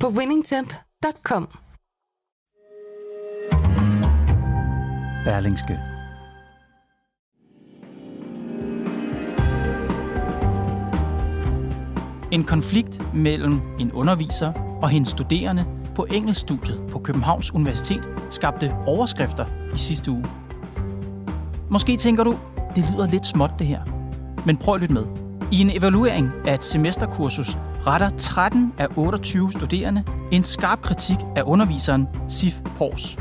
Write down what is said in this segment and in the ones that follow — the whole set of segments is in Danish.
på winningtemp.com. Berlingske. En konflikt mellem en underviser og hendes studerende på engelskstudiet på Københavns Universitet skabte overskrifter i sidste uge. Måske tænker du, det lyder lidt småt det her. Men prøv at lytte med. I en evaluering af et semesterkursus retter 13 af 28 studerende en skarp kritik af underviseren Sif Pors.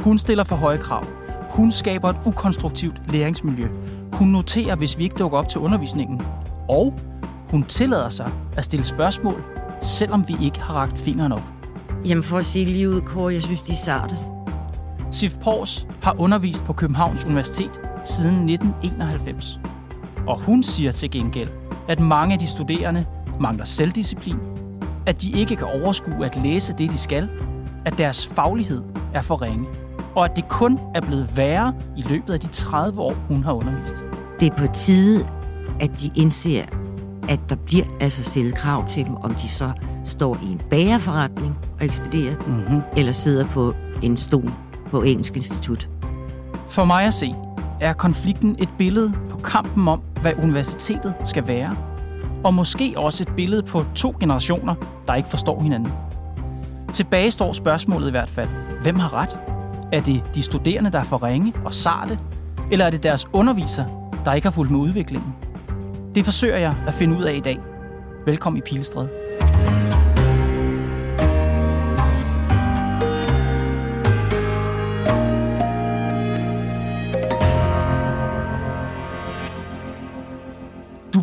Hun stiller for høje krav. Hun skaber et ukonstruktivt læringsmiljø. Hun noterer, hvis vi ikke dukker op til undervisningen. Og hun tillader sig at stille spørgsmål, selvom vi ikke har ragt fingeren op. Jamen for at sige lige ud, Kåre, jeg synes, de er sarte. Sif Pors har undervist på Københavns Universitet siden 1991. Og hun siger til gengæld, at mange af de studerende mangler selvdisciplin, at de ikke kan overskue at læse det, de skal, at deres faglighed er for ringe, og at det kun er blevet værre i løbet af de 30 år, hun har undervist. Det er på tide, at de indser, at der bliver altså stillet krav til dem, om de så står i en bagerforretning og ekspederer, mm-hmm. eller sidder på en stol på Engelsk Institut. For mig at se, er konflikten et billede på kampen om, hvad universitetet skal være, og måske også et billede på to generationer, der ikke forstår hinanden. Tilbage står spørgsmålet i hvert fald. Hvem har ret? Er det de studerende, der er for ringe og sarte? Eller er det deres underviser, der ikke har fulgt med udviklingen? Det forsøger jeg at finde ud af i dag. Velkommen i Pilestræde.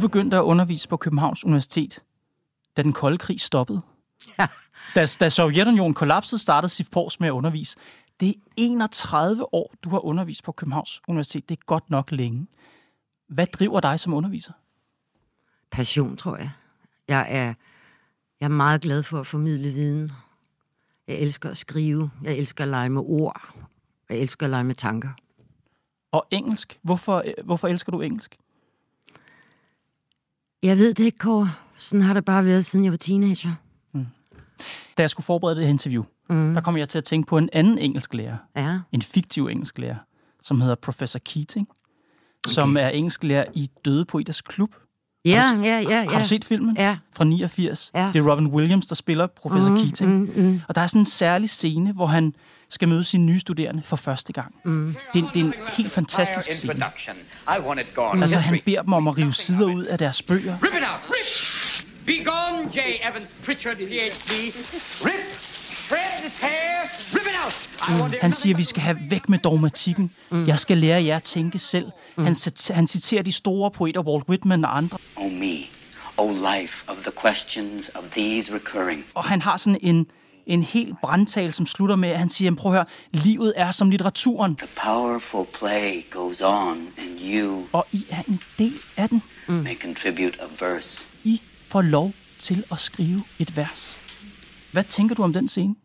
Begyndte at undervise på Københavns Universitet, da den kolde krig stoppede. Ja. Da, da Sovjetunionen kollapsede, startede Sif Pors med at undervise. Det er 31 år, du har undervist på Københavns Universitet. Det er godt nok længe. Hvad driver dig som underviser? Passion, tror jeg. Jeg er, jeg er meget glad for at formidle viden. Jeg elsker at skrive. Jeg elsker at lege med ord. Jeg elsker at lege med tanker. Og engelsk. Hvorfor, hvorfor elsker du engelsk? Jeg ved det ikke, Kåre. Sådan har det bare været, siden jeg var teenager. Da jeg skulle forberede det her interview, mm. der kom jeg til at tænke på en anden engelsklærer. Ja. En fiktiv engelsklærer, som hedder Professor Keating. Okay. Som er engelsklærer i Døde Poeters Klub. Ja, Har du- ja, ja, ja. Har du set filmen? Ja. Fra 89. Ja. Det er Robin Williams, der spiller professor Mhm, Keating. mhm, mhm. Og der er sådan en særlig scene, hvor han skal møde sine nye studerende for første gang. Mm. Det, er- det er en helt fantastisk scene. gone. Altså, han beder dem om at rive sider ud af deres bøger. Rip it out! Rip! Be gone, J. Evans Pritchard, PhD. Rip! Shred! Tear! Han siger, at vi skal have væk med dogmatikken. Mm. Jeg skal lære jer at tænke selv. Han, cit- han citerer de store poeter, Walt Whitman og andre. O me, O life of the questions of these recurring. Og han har sådan en, en helt brandtal, som slutter med, at han siger, prøv at høre, livet er som litteraturen. The powerful play goes on, and you Og I er en del af den. may contribute a verse. I får lov til at skrive et vers. Hvad tænker du om den scene?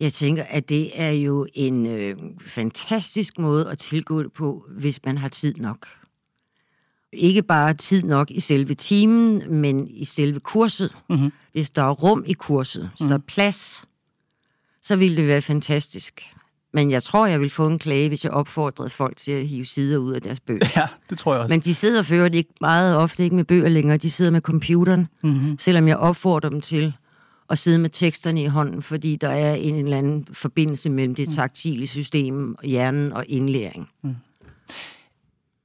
Jeg tænker, at det er jo en øh, fantastisk måde at tilgå det på, hvis man har tid nok. Ikke bare tid nok i selve timen, men i selve kurset. Mm-hmm. Hvis der er rum i kurset, hvis der er plads, så ville det være fantastisk. Men jeg tror, jeg vil få en klage, hvis jeg opfordrede folk til at hive sider ud af deres bøger. Ja, det tror jeg også. Men de sidder for ikke meget ofte ikke med bøger længere, de sidder med computeren, Mhm. selvom jeg opfordrer dem til at sidde med teksterne i hånden, fordi der er en eller anden forbindelse mellem Mm. det taktile system, hjernen og indlæring.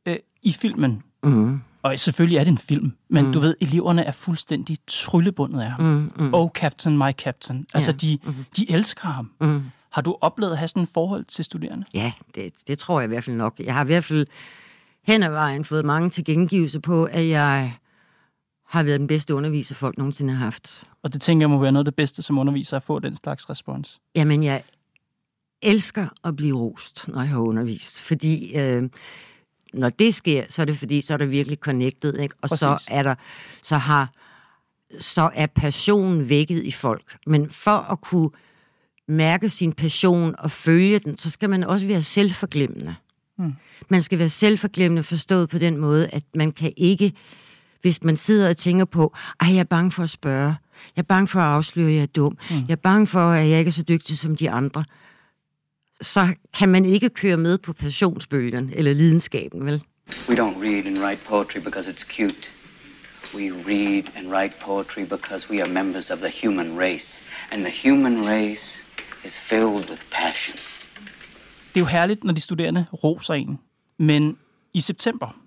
Øh, I filmen, Mm. og selvfølgelig er det en film, men Mm. du ved, eleverne er fuldstændig tryllebundet af ham. Mm, mm. Oh, Captain, my Captain. Altså, Ja. de, de elsker ham. Mm. Har du oplevet at have sådan et forhold til studerende? Ja, det, det tror jeg i hvert fald nok. Jeg har i hvert fald hen ad vejen fået mange tilkendegivelser på, at jeg har været den bedste underviser, folk nogensinde har haft. Og det tænker jeg må være noget af det bedste som underviser at få den slags respons. Jamen, jeg elsker at blive rost, når jeg har undervist. Fordi øh, når det sker, så er det fordi, så er det virkelig connected, ikke? Og så er der, så har, så er passionen vækket i folk. Men for at kunne mærke sin passion og følge den, så skal man også være selvforglemmende. Mm. Man skal være selvforglemmende forstået på den måde, at man kan ikke, hvis man sidder og tænker på, ej, jeg er bange for at spørge, jeg er bange for at afsløre, at jeg er dum, mm. jeg er bange for, at jeg ikke er så dygtig som de andre, så kan man ikke køre med på passionsbølgen eller lidenskaben, vel? We don't read and write poetry because it's cute. We read and write poetry because we are members of the human race. And the human race is filled with passion. Det er jo herligt, når de studerende roser en. Men i september.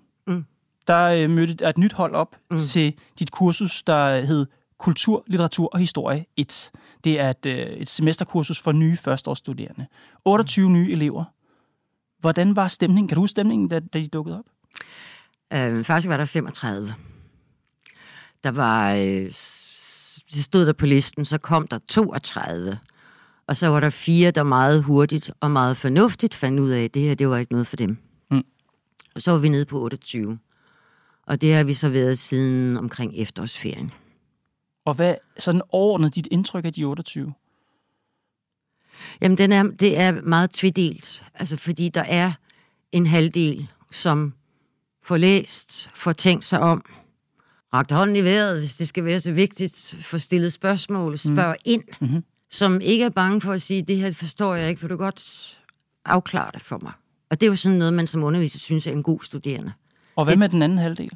Der øh, mødte et nyt hold op mm. til dit kursus, der hed Kultur, Litteratur og Historie 1. Det er et, øh, et semesterkursus for nye førsteårsstuderende. 28 mm. nye elever. Hvordan var stemningen? Kan du huske stemningen, da, da de dukkede op? Øh, faktisk var der 35. Der var, øh, det stod der på listen, så kom der 32. Og så var der fire, der meget hurtigt og meget fornuftigt fandt ud af, at det her, det var ikke noget for dem. Mm. Og så var vi nede på 28. Og det har vi så været siden omkring efterårsferien. Og hvad sådan overordnet dit indtryk af de 28? Jamen, den er, det er meget tvedelt. Altså, fordi der er en halvdel, som får læst, får tænkt sig om, rakt hånden i vejret, hvis det skal være så vigtigt, får stillet spørgsmål, spørger mm. ind, mm-hmm. som ikke er bange for at sige, det her forstår jeg ikke, for du godt afklare det for mig. Og det er jo sådan noget, man som underviser synes er en god studerende. Og hvad med den anden halvdel?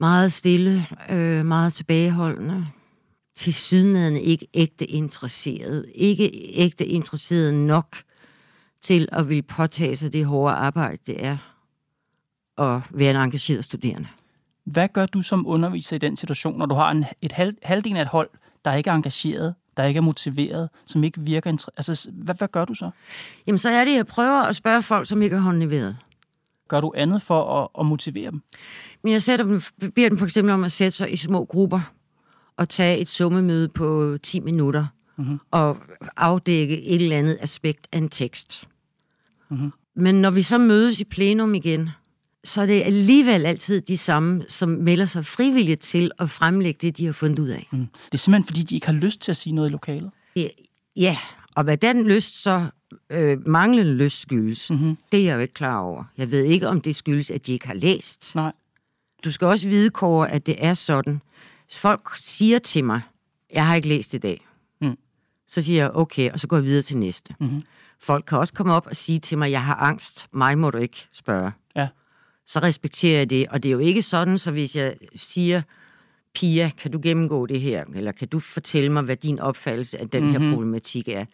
Meget stille, øh, meget tilbageholdende, til sydenladende ikke ægte interesseret. Ikke ægte interesseret nok til at ville påtage sig det hårde arbejde, det er at være en engageret studerende. Hvad gør du som underviser i den situation, når du har en, et halv, halvdelen af et hold, der ikke er engageret, der ikke er motiveret, som ikke virker... Altså, hvad, hvad gør du så? Jamen, så er det, jeg prøver at spørge folk, som ikke i vejret. Gør du andet for at, at motivere dem? Men jeg sætter dem, beder dem for eksempel om at sætte sig i små grupper og tage et summemøde på 10 minutter mm-hmm. og afdække et eller andet aspekt af en tekst. Mm-hmm. Men når vi så mødes i plenum igen, så er det alligevel altid de samme, som melder sig frivilligt til at fremlægge det, de har fundet ud af. Mm. Det er simpelthen, fordi de ikke har lyst til at sige noget i lokalet. Ja, og hvad den lyst så øh, manglende lyst skyldes, mm-hmm. det er jeg jo ikke klar over. Jeg ved ikke, om det skyldes, at de ikke har læst. Nej. Du skal også vide, Kåre, at det er sådan. Hvis folk siger til mig, jeg har ikke læst i dag, Mm. så siger jeg, okay, og så går jeg videre til næste. Mm-hmm. Folk kan også komme op og sige til mig, jeg har angst, mig må du ikke spørge. Ja. Så respekterer jeg det, og det er jo ikke sådan, så hvis jeg siger, Pia, kan du gennemgå det her, eller kan du fortælle mig, hvad din opfattelse af den mm-hmm. her problematik er,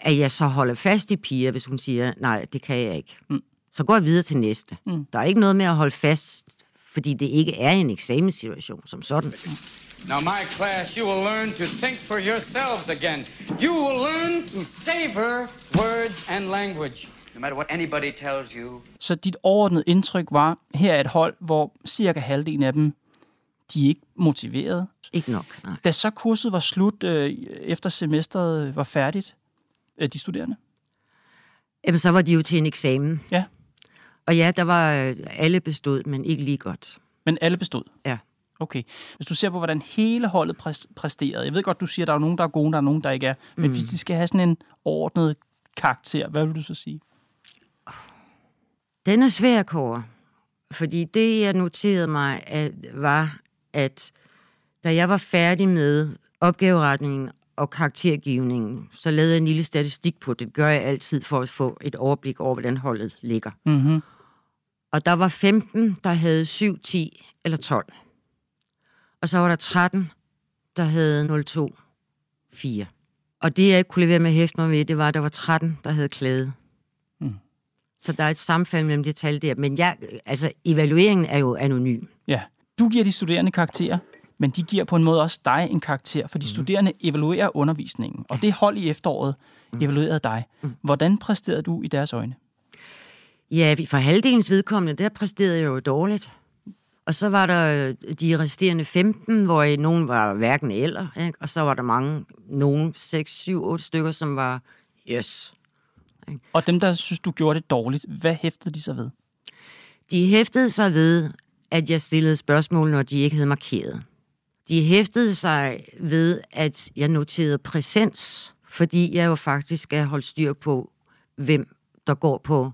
at jeg så holder fast i Pia, hvis hun siger, nej, det kan jeg ikke. Mm. Så går jeg videre til næste. Mm. Der er ikke noget med at holde fast, fordi det ikke er en eksamenssituation som sådan. Now, my class, you will learn to think for yourselves again. You will learn to savor words and language. No matter what anybody tells you, Så dit overordnede indtryk var, her er et hold, hvor cirka halvdelen af dem, de er ikke motiveret. Ikke nok, nej. Da så kurset var slut, øh, efter semesteret var færdigt, de studerende? Jamen, så var de jo til en eksamen. Ja. Og ja, der var alle bestod, men ikke lige godt. Men alle bestod? Ja. Okay. Hvis du ser på, hvordan hele holdet præs- præsterede. Jeg ved godt, du siger, at der er nogen, der er gode, der er nogen, der ikke er. Men mm. hvis de skal have sådan en ordnet karakter, hvad vil du så sige? Den er svær, Kåre. Fordi det, jeg noterede mig, at, var, at da jeg var færdig med opgaveretningen og karaktergivningen, så lavede jeg en lille statistik på det. Gør jeg altid for at få et overblik over, hvordan holdet ligger. Mm-hmm. Og der var 15, der havde 7, 10 eller 12. Og så var der 13, der havde 02, 4. Og det, jeg ikke kunne lade være med at hæfte mig ved, det var, at der var 13, der havde klaget. Mm. Så der er et sammenfald mellem det tal der. Men jeg, altså, evalueringen er jo anonym. Ja. Du giver de studerende karakterer, men de giver på en måde også dig en karakter, for de studerende evaluerer undervisningen. Og det hold i efteråret evaluerede dig. Hvordan præsterede du i deres øjne? Ja, for halvdelens vedkommende, der præsterede jeg jo dårligt. Og så var der øh, de resterende 15, hvor nogen var hverken eller, ikke? og så var der mange, nogen 6, 7, 8 stykker, som var yes. Og dem, der synes, du gjorde det dårligt, hvad hæftede de sig ved? De hæftede sig ved, at jeg stillede spørgsmål, når de ikke havde markeret. De hæftede sig ved, at jeg noterede præsens, fordi jeg jo faktisk skal holde styr på, hvem der går på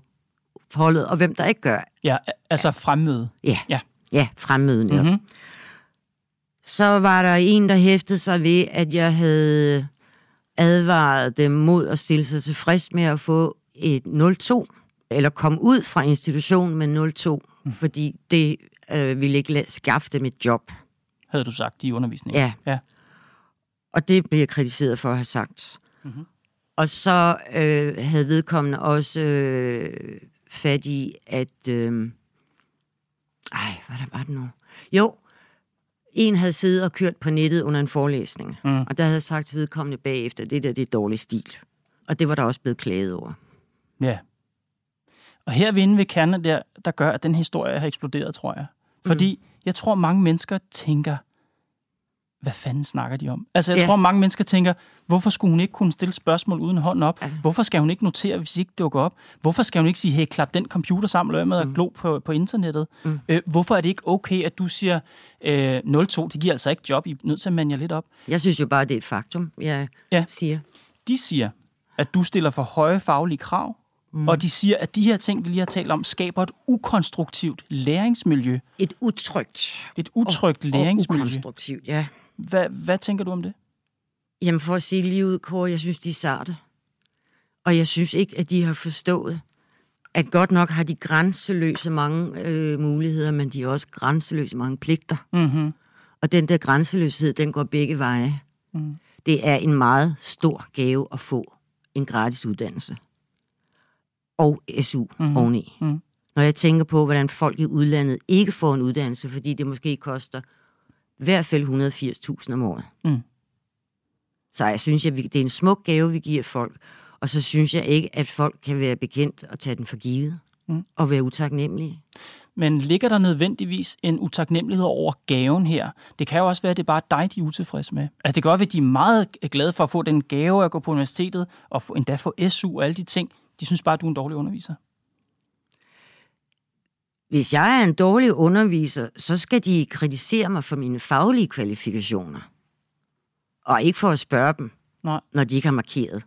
holdet, og hvem der ikke gør. Ja, altså fremmøde. Ja, Ja. ja fremmøden. Mhm. Mm-hmm. Så var der en, der hæftede sig ved, at jeg havde advaret dem mod at stille sig tilfreds med at få et 0-2, eller komme ud fra institutionen med 0-2, mm. fordi det øh, ville ikke skaffe dem et job. Havde du sagt i undervisningen? Ja. ja. Og det blev jeg kritiseret for at have sagt. Mm-hmm. Og så øh, havde vedkommende også øh, fat i, at... Øh, ej, hvad der var det nu? Jo, en havde siddet og kørt på nettet under en forelæsning, mm. og der havde jeg sagt til vedkommende bagefter, det der det er dårlig stil. Og det var der også blevet klaget over. Ja. Og her ved inde ved kernen der, der gør, at den historie har eksploderet, tror jeg. Fordi mm. Jeg tror, mange mennesker tænker, hvad fanden snakker de om? Altså, jeg Ja. tror, mange mennesker tænker, hvorfor skulle hun ikke kunne stille spørgsmål uden hånden op? Ja. Hvorfor skal hun ikke notere, hvis ikke dukker op? Hvorfor skal hun ikke sige, hey, klap den computer sammen, lad med at glo på, på internettet? Mm. Øh, hvorfor er det ikke okay, at du siger, øh, 0-2, det giver altså ikke job, I er nødt til at mande jer lidt op? Jeg synes jo bare, det er et faktum, jeg Ja. siger. De siger, at du stiller for høje faglige krav, mm. og de siger, at de her ting, vi lige har talt om, skaber et ukonstruktivt læringsmiljø. Et utrygt Et utrygt og læringsmiljø. ukonstruktivt, ja. Hvad, hvad tænker du om det? Jamen for at sige lige ud, Kåre, jeg synes, de er sarte. Og jeg synes ikke, at de har forstået, at godt nok har de grænseløse mange øh, muligheder, men de har også grænseløse mange pligter. Mm-hmm. Og den der grænseløshed, den går begge veje. Mm. Det er en meget stor gave at få en gratis uddannelse. Og SU mm. oveni. Mhm. Når jeg tænker på, hvordan folk i udlandet ikke får en uddannelse, fordi det måske koster i hvert fald 180.000 om året. Mm. Så jeg synes, at vi- det er en smuk gave, vi giver folk. Og så synes jeg ikke, at folk kan være bekendt og tage den for givet. Mm. Og være utaknemmelige. Men ligger der nødvendigvis en utaknemmelighed over gaven her? Det kan jo også være, at det er bare dig, de er utilfredse med. Altså det kan godt være, at de er meget glade for at få den gave at gå på universitetet, og endda få SU og alle de ting. De synes bare, at du er en dårlig underviser. Hvis jeg er en dårlig underviser, så skal de kritisere mig for mine faglige kvalifikationer. Og ikke for at spørge dem, Nej. når de ikke har markeret.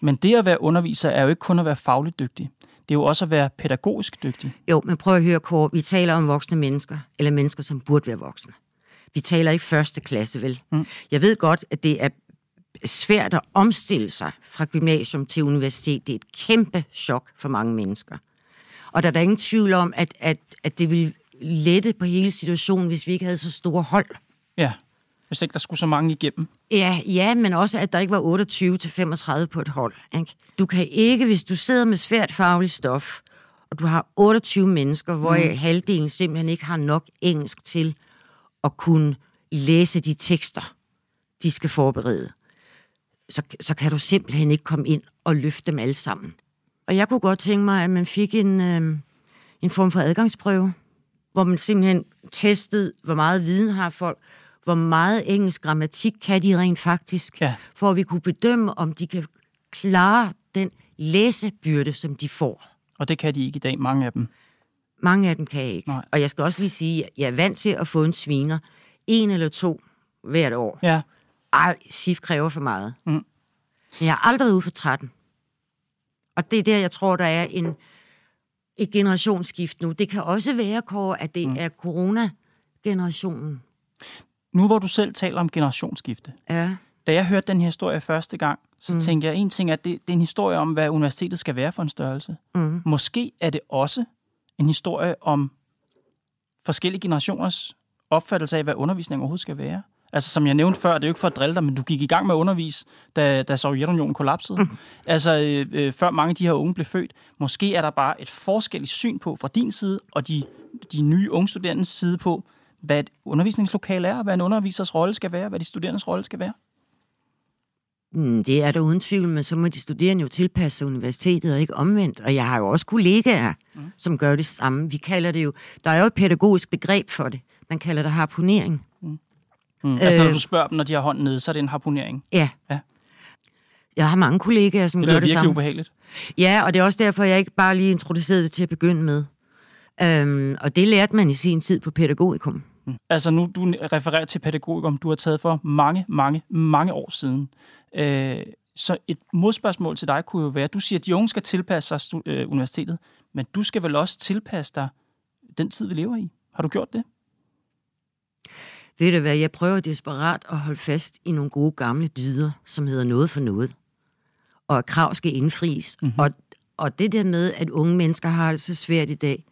Men det at være underviser er jo ikke kun at være fagligt dygtig. Det er jo også at være pædagogisk dygtig. Jo, men prøv at høre, Kåre. Vi taler om voksne mennesker, eller mennesker, som burde være voksne. Vi taler ikke første klasse, vel? Mm. Jeg ved godt, at det er svært at omstille sig fra gymnasium til universitet. Det er et kæmpe chok for mange mennesker. Og der er der ingen tvivl om, at, at, at det ville lette på hele situationen, hvis vi ikke havde så store hold. Ja, hvis ikke der skulle så mange igennem. Ja, ja, men også, at der ikke var 28 til 35 på et hold. Ikke? Du kan ikke, hvis du sidder med svært fagligt stof, og du har 28 mennesker, hvor mm. halvdelen simpelthen ikke har nok engelsk til at kunne læse de tekster, de skal forberede, så, så kan du simpelthen ikke komme ind og løfte dem alle sammen. Og jeg kunne godt tænke mig, at man fik en, øh, en form for adgangsprøve, hvor man simpelthen testede, hvor meget viden har folk, hvor meget engelsk grammatik kan de rent faktisk, Ja. for at vi kunne bedømme, om de kan klare den læsebyrde, som de får. Og det kan de ikke i dag, mange af dem. Mange af dem kan ikke. Nej. Og jeg skal også lige sige, at jeg er vant til at få en sviner. En eller to hvert år. Ja, Ej, SIF kræver for meget. Mm. Men jeg har aldrig været ude for 13. Og det er der, jeg tror, der er en, et generationsskift nu. Det kan også være, Kåre, at det mm. er corona-generationen. nu hvor du selv taler om generationsskifte. Ja. Da jeg hørte den her historie første gang, så mm. tænkte jeg, en ting er, at det, det er en historie om, hvad universitetet skal være for en størrelse. Mm. Måske er det også en historie om forskellige generationers opfattelse af, hvad undervisning overhovedet skal være. Altså, som jeg nævnte før, det er jo ikke for at drille dig, men du gik i gang med at undervise, da, da Sovjetunionen kollapsede. Mm. Altså, øh, øh, før mange af de her unge blev født. Måske er der bare et forskelligt syn på fra din side, og de, de nye unge studerendes side på, hvad et undervisningslokale er, hvad en undervisers rolle skal være, hvad de studerendes rolle skal være. Mm, Det er der uden tvivl, men så må de studerende jo tilpasse universitetet og ikke omvendt. Og jeg har jo også kollegaer, mm. som gør det samme. Vi kalder det jo, der er jo et pædagogisk begreb for det. Man kalder det harponering. Mm. Altså, når Øh. du spørger dem, når de har hånden nede, så er det en harponering. Ja. Ja. Jeg har mange kollegaer, som Det gør lyder det virkelig samme. ubehageligt. Ja, og det er også derfor, jeg ikke bare lige introducerede det til at begynde med. Øhm, og det lærte man i sin tid på pædagogikum. Altså nu, du refererer til pædagogikum, du har taget for mange, mange, mange år siden. Øh, så et modspørgsmål til dig kunne jo være, du siger, at de unge skal tilpasse sig øh, universitetet, men du skal vel også tilpasse dig den tid, vi lever i. Har du gjort det? Ved du hvad, jeg prøver desperat at holde fast i nogle gode gamle dyder, som hedder noget for noget. Og at krav skal indfries. Mm-hmm. Og, og det der med, at unge mennesker har det så svært i dag.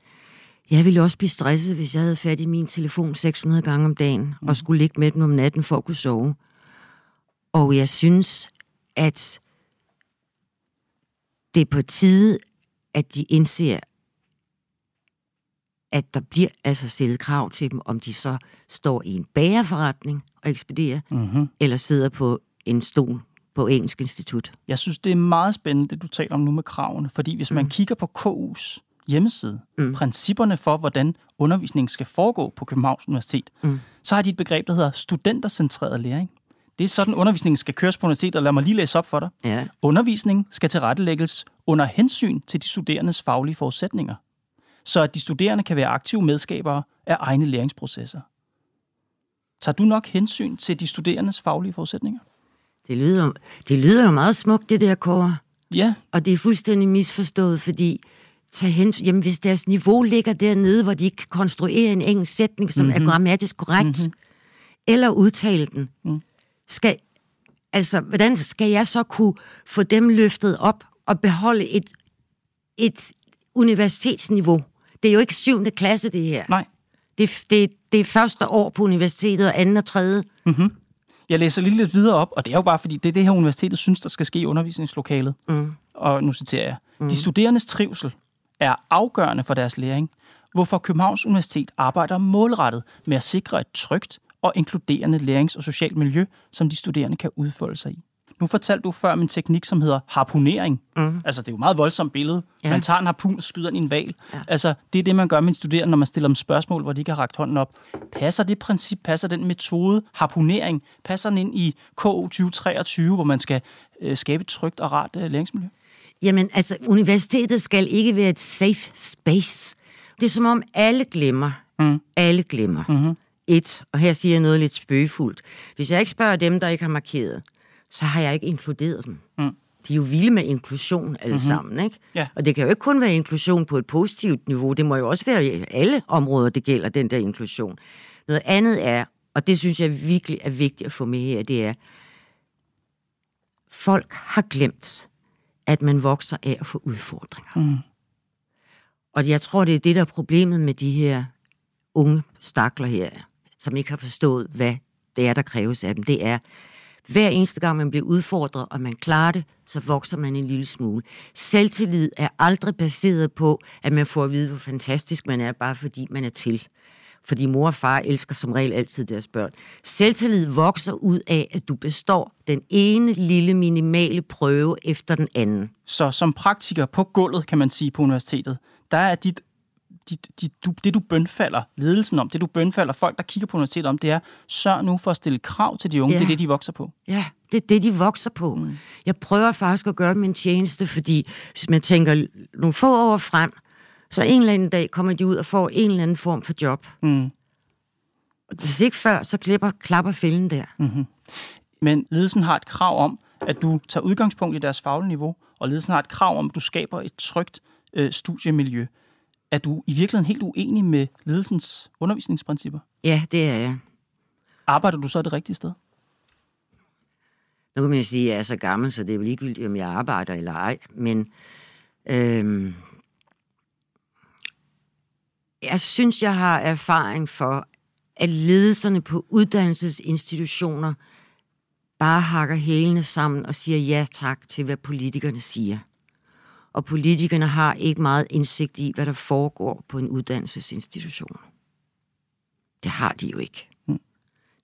Jeg ville også blive stresset, hvis jeg havde fat i min telefon 600 gange om dagen, mm. og skulle ligge med den om natten for at kunne sove. Og jeg synes, at det er på tide, at de indser, at der bliver altså stillet krav til dem, om de så står i en bagerforretning og ekspederer, Mm-hmm. eller sidder på en stol på Engelsk Institut. Jeg synes, det er meget spændende, det du taler om nu med kravene, fordi hvis man kigger på KU's hjemmeside, mm. principperne for, hvordan undervisningen skal foregå på Københavns Universitet, mm. så har de et begreb, der hedder studentercentreret læring. Det er sådan, undervisningen skal køres på universitetet, og lad mig lige læse op for dig. Ja. Undervisningen skal tilrettelægges under hensyn til de studerendes faglige forudsætninger, så at de studerende kan være aktive medskabere af egne læringsprocesser. Tager du nok hensyn til de studerendes faglige forudsætninger? Det lyder, det lyder jo meget smukt, det der, Kåre. Ja, Og det er fuldstændig misforstået, fordi tag hen, jamen, hvis deres niveau ligger dernede, hvor de ikke kan konstruere en engelsk sætning, som mm-hmm. er grammatisk korrekt, mm-hmm. eller udtale den, mm. skal, altså, hvordan skal jeg så kunne få dem løftet op og beholde et, et universitetsniveau? Det er jo ikke syvende klasse, det her. nej. Det, det, det er første år på universitetet, og anden og tredje. Jeg læser lige lidt videre op, og det er jo bare fordi, det er det her universitetet synes, der skal ske i undervisningslokalet. Mm. Og nu citerer jeg. Mm. De studerendes trivsel er afgørende for deres læring, hvorfor Københavns Universitet arbejder målrettet med at sikre et trygt og inkluderende lærings- og socialt miljø, som de studerende kan udfolde sig i. Nu fortalte du før om en teknik, som hedder harpunering. Mm. Altså, det er jo et meget voldsomt billede. Ja. Man tager en harpun og skyder den i en val. Ja. Altså, det er det, man gør med en studerende, når man stiller dem spørgsmål, hvor de ikke har rakt hånden op. Passer det princip, passer den metode, harpunering, passer den ind i KO 2023, hvor man skal øh, skabe et trygt og rart øh, læringsmiljø? Jamen, altså, universitetet skal ikke være et safe space. Det er som om alle glemmer. Mm. Alle glemmer. Mm-hmm. Et, og her siger jeg noget lidt spøgefuldt. Hvis jeg ikke spørger dem, der ikke har markeret, så har jeg ikke inkluderet dem. Mm. De er jo vilde med inklusion alle mm-hmm. sammen, ikke? Ja. Og det kan jo ikke kun være inklusion på et positivt niveau. Det må jo også være i alle områder, det gælder, den der inklusion. Noget andet er, og det synes jeg virkelig er vigtigt at få med her, det er, folk har glemt, at man vokser af at få udfordringer. Mm. Og jeg tror, det er det, der er problemet med de her unge stakler her, som ikke har forstået, hvad det er, der kræves af dem. Det er, hver eneste gang man bliver udfordret, og man klarer det, så vokser man en lille smule. Selvtillid er aldrig baseret på, at man får at vide, hvor fantastisk man er, bare fordi man er til. Fordi mor og far elsker som regel altid deres børn. Selvtillid vokser ud af, at du består den ene lille minimale prøve efter den anden. Så som praktiker på gulvet, kan man sige, på universitetet, der er dit, dit, du, det, du bønfalder ledelsen om, det du bønfalder folk, der kigger på universitetet om, det er, sørg nu for at stille krav til de unge. Ja. Det er det, de vokser på. Ja, det er det, de vokser på. Mm. Jeg prøver faktisk at gøre dem en tjeneste, fordi hvis man tænker nogle få år frem, så en eller anden dag kommer de ud og får en eller anden form for job. Mm. Og Hvis ikke før, så klipper, klapper fælden der. Mm. Men ledelsen har et krav om, at du tager udgangspunkt i deres faglige niveau, og ledelsen har et krav om, at du skaber et trygt øh, studiemiljø. Er du i virkeligheden helt uenig med ledelsens undervisningsprincipper? Ja, det er jeg. Arbejder du så det rigtige sted? Nu kan man jo sige, at jeg er så gammel, så det er jo ligegyldigt, om jeg arbejder eller ej. Men øhm, jeg synes, jeg har erfaring for, at ledelserne på uddannelsesinstitutioner bare hakker hælene sammen og siger ja tak til, hvad politikerne siger. Og politikerne har ikke meget indsigt i, hvad der foregår på en uddannelsesinstitution. Det har de jo ikke. Det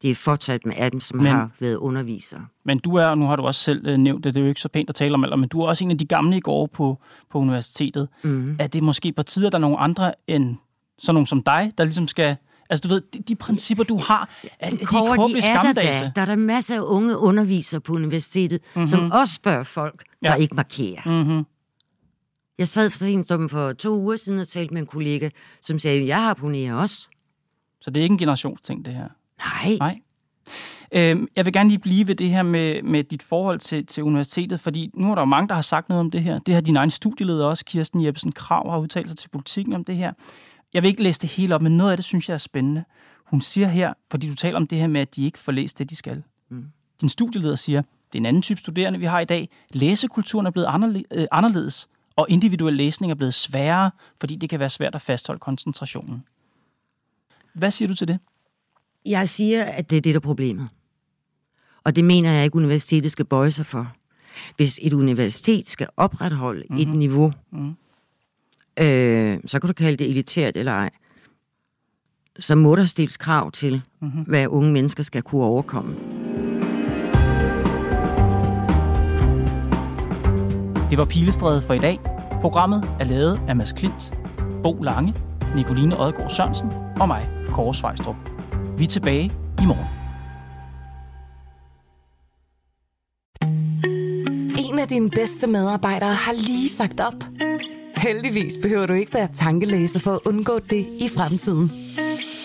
det er fortsat med af dem, som Men- har været undervisere. Men du er, nu har du også selv øh, nævnt det, det er jo ikke så pænt at tale om alder, men du er også en af de gamle i går på, på universitetet. Mm. Er det måske på tide, at der er nogle andre end sådan nogle som dig, der ligesom skal... Altså du ved, de, de principper, du har, er, de Kåre, håbløst de er der da. Der er der masser af unge undervisere på universitetet, mm-hmm. som også spørger folk, der ja. ikke markerer. Mm-hmm. Jeg sad for sent som for to uger siden og talte med en kollega, som sagde, jeg harponerer også. Så det er ikke en generationsting, det her. Nej. Nej. Øhm, jeg vil gerne lige blive ved det her med, med dit forhold til, til universitetet, fordi nu er der jo mange, der har sagt noget om det her. Det har din egen studieleder også, Kirsten Jeppesen Krav, har udtalt sig til politikken om det her. Jeg vil ikke læse det hele op, men noget af det synes jeg er spændende. Hun siger her, fordi du taler om det her med, at de ikke får læst det, de skal. Mm. Din studieleder siger, det er en anden type studerende, vi har i dag. Læsekulturen er blevet øh, anderledes, og individuel læsning er blevet sværere, fordi det kan være svært at fastholde koncentrationen. Hvad siger du til det? Jeg siger, at det er det, der er problemet. Og det mener jeg ikke, universitetet skal bøje sig for. Hvis et universitet skal opretholde mm-hmm. et niveau, mm-hmm. øh, så kan du kalde det elitært eller ej, så må der stilles krav til, mm-hmm. hvad unge mennesker skal kunne overkomme. Det var Pilestræde for i dag. Programmet er lavet af Mads Klint, Bo Lange, Nicoline Odgaard Sørensen og mig, Kåre Svejstrup. Vi er tilbage i morgen. En af dine bedste medarbejdere har lige sagt op. Heldigvis behøver du ikke være tankelæser for at undgå det i fremtiden.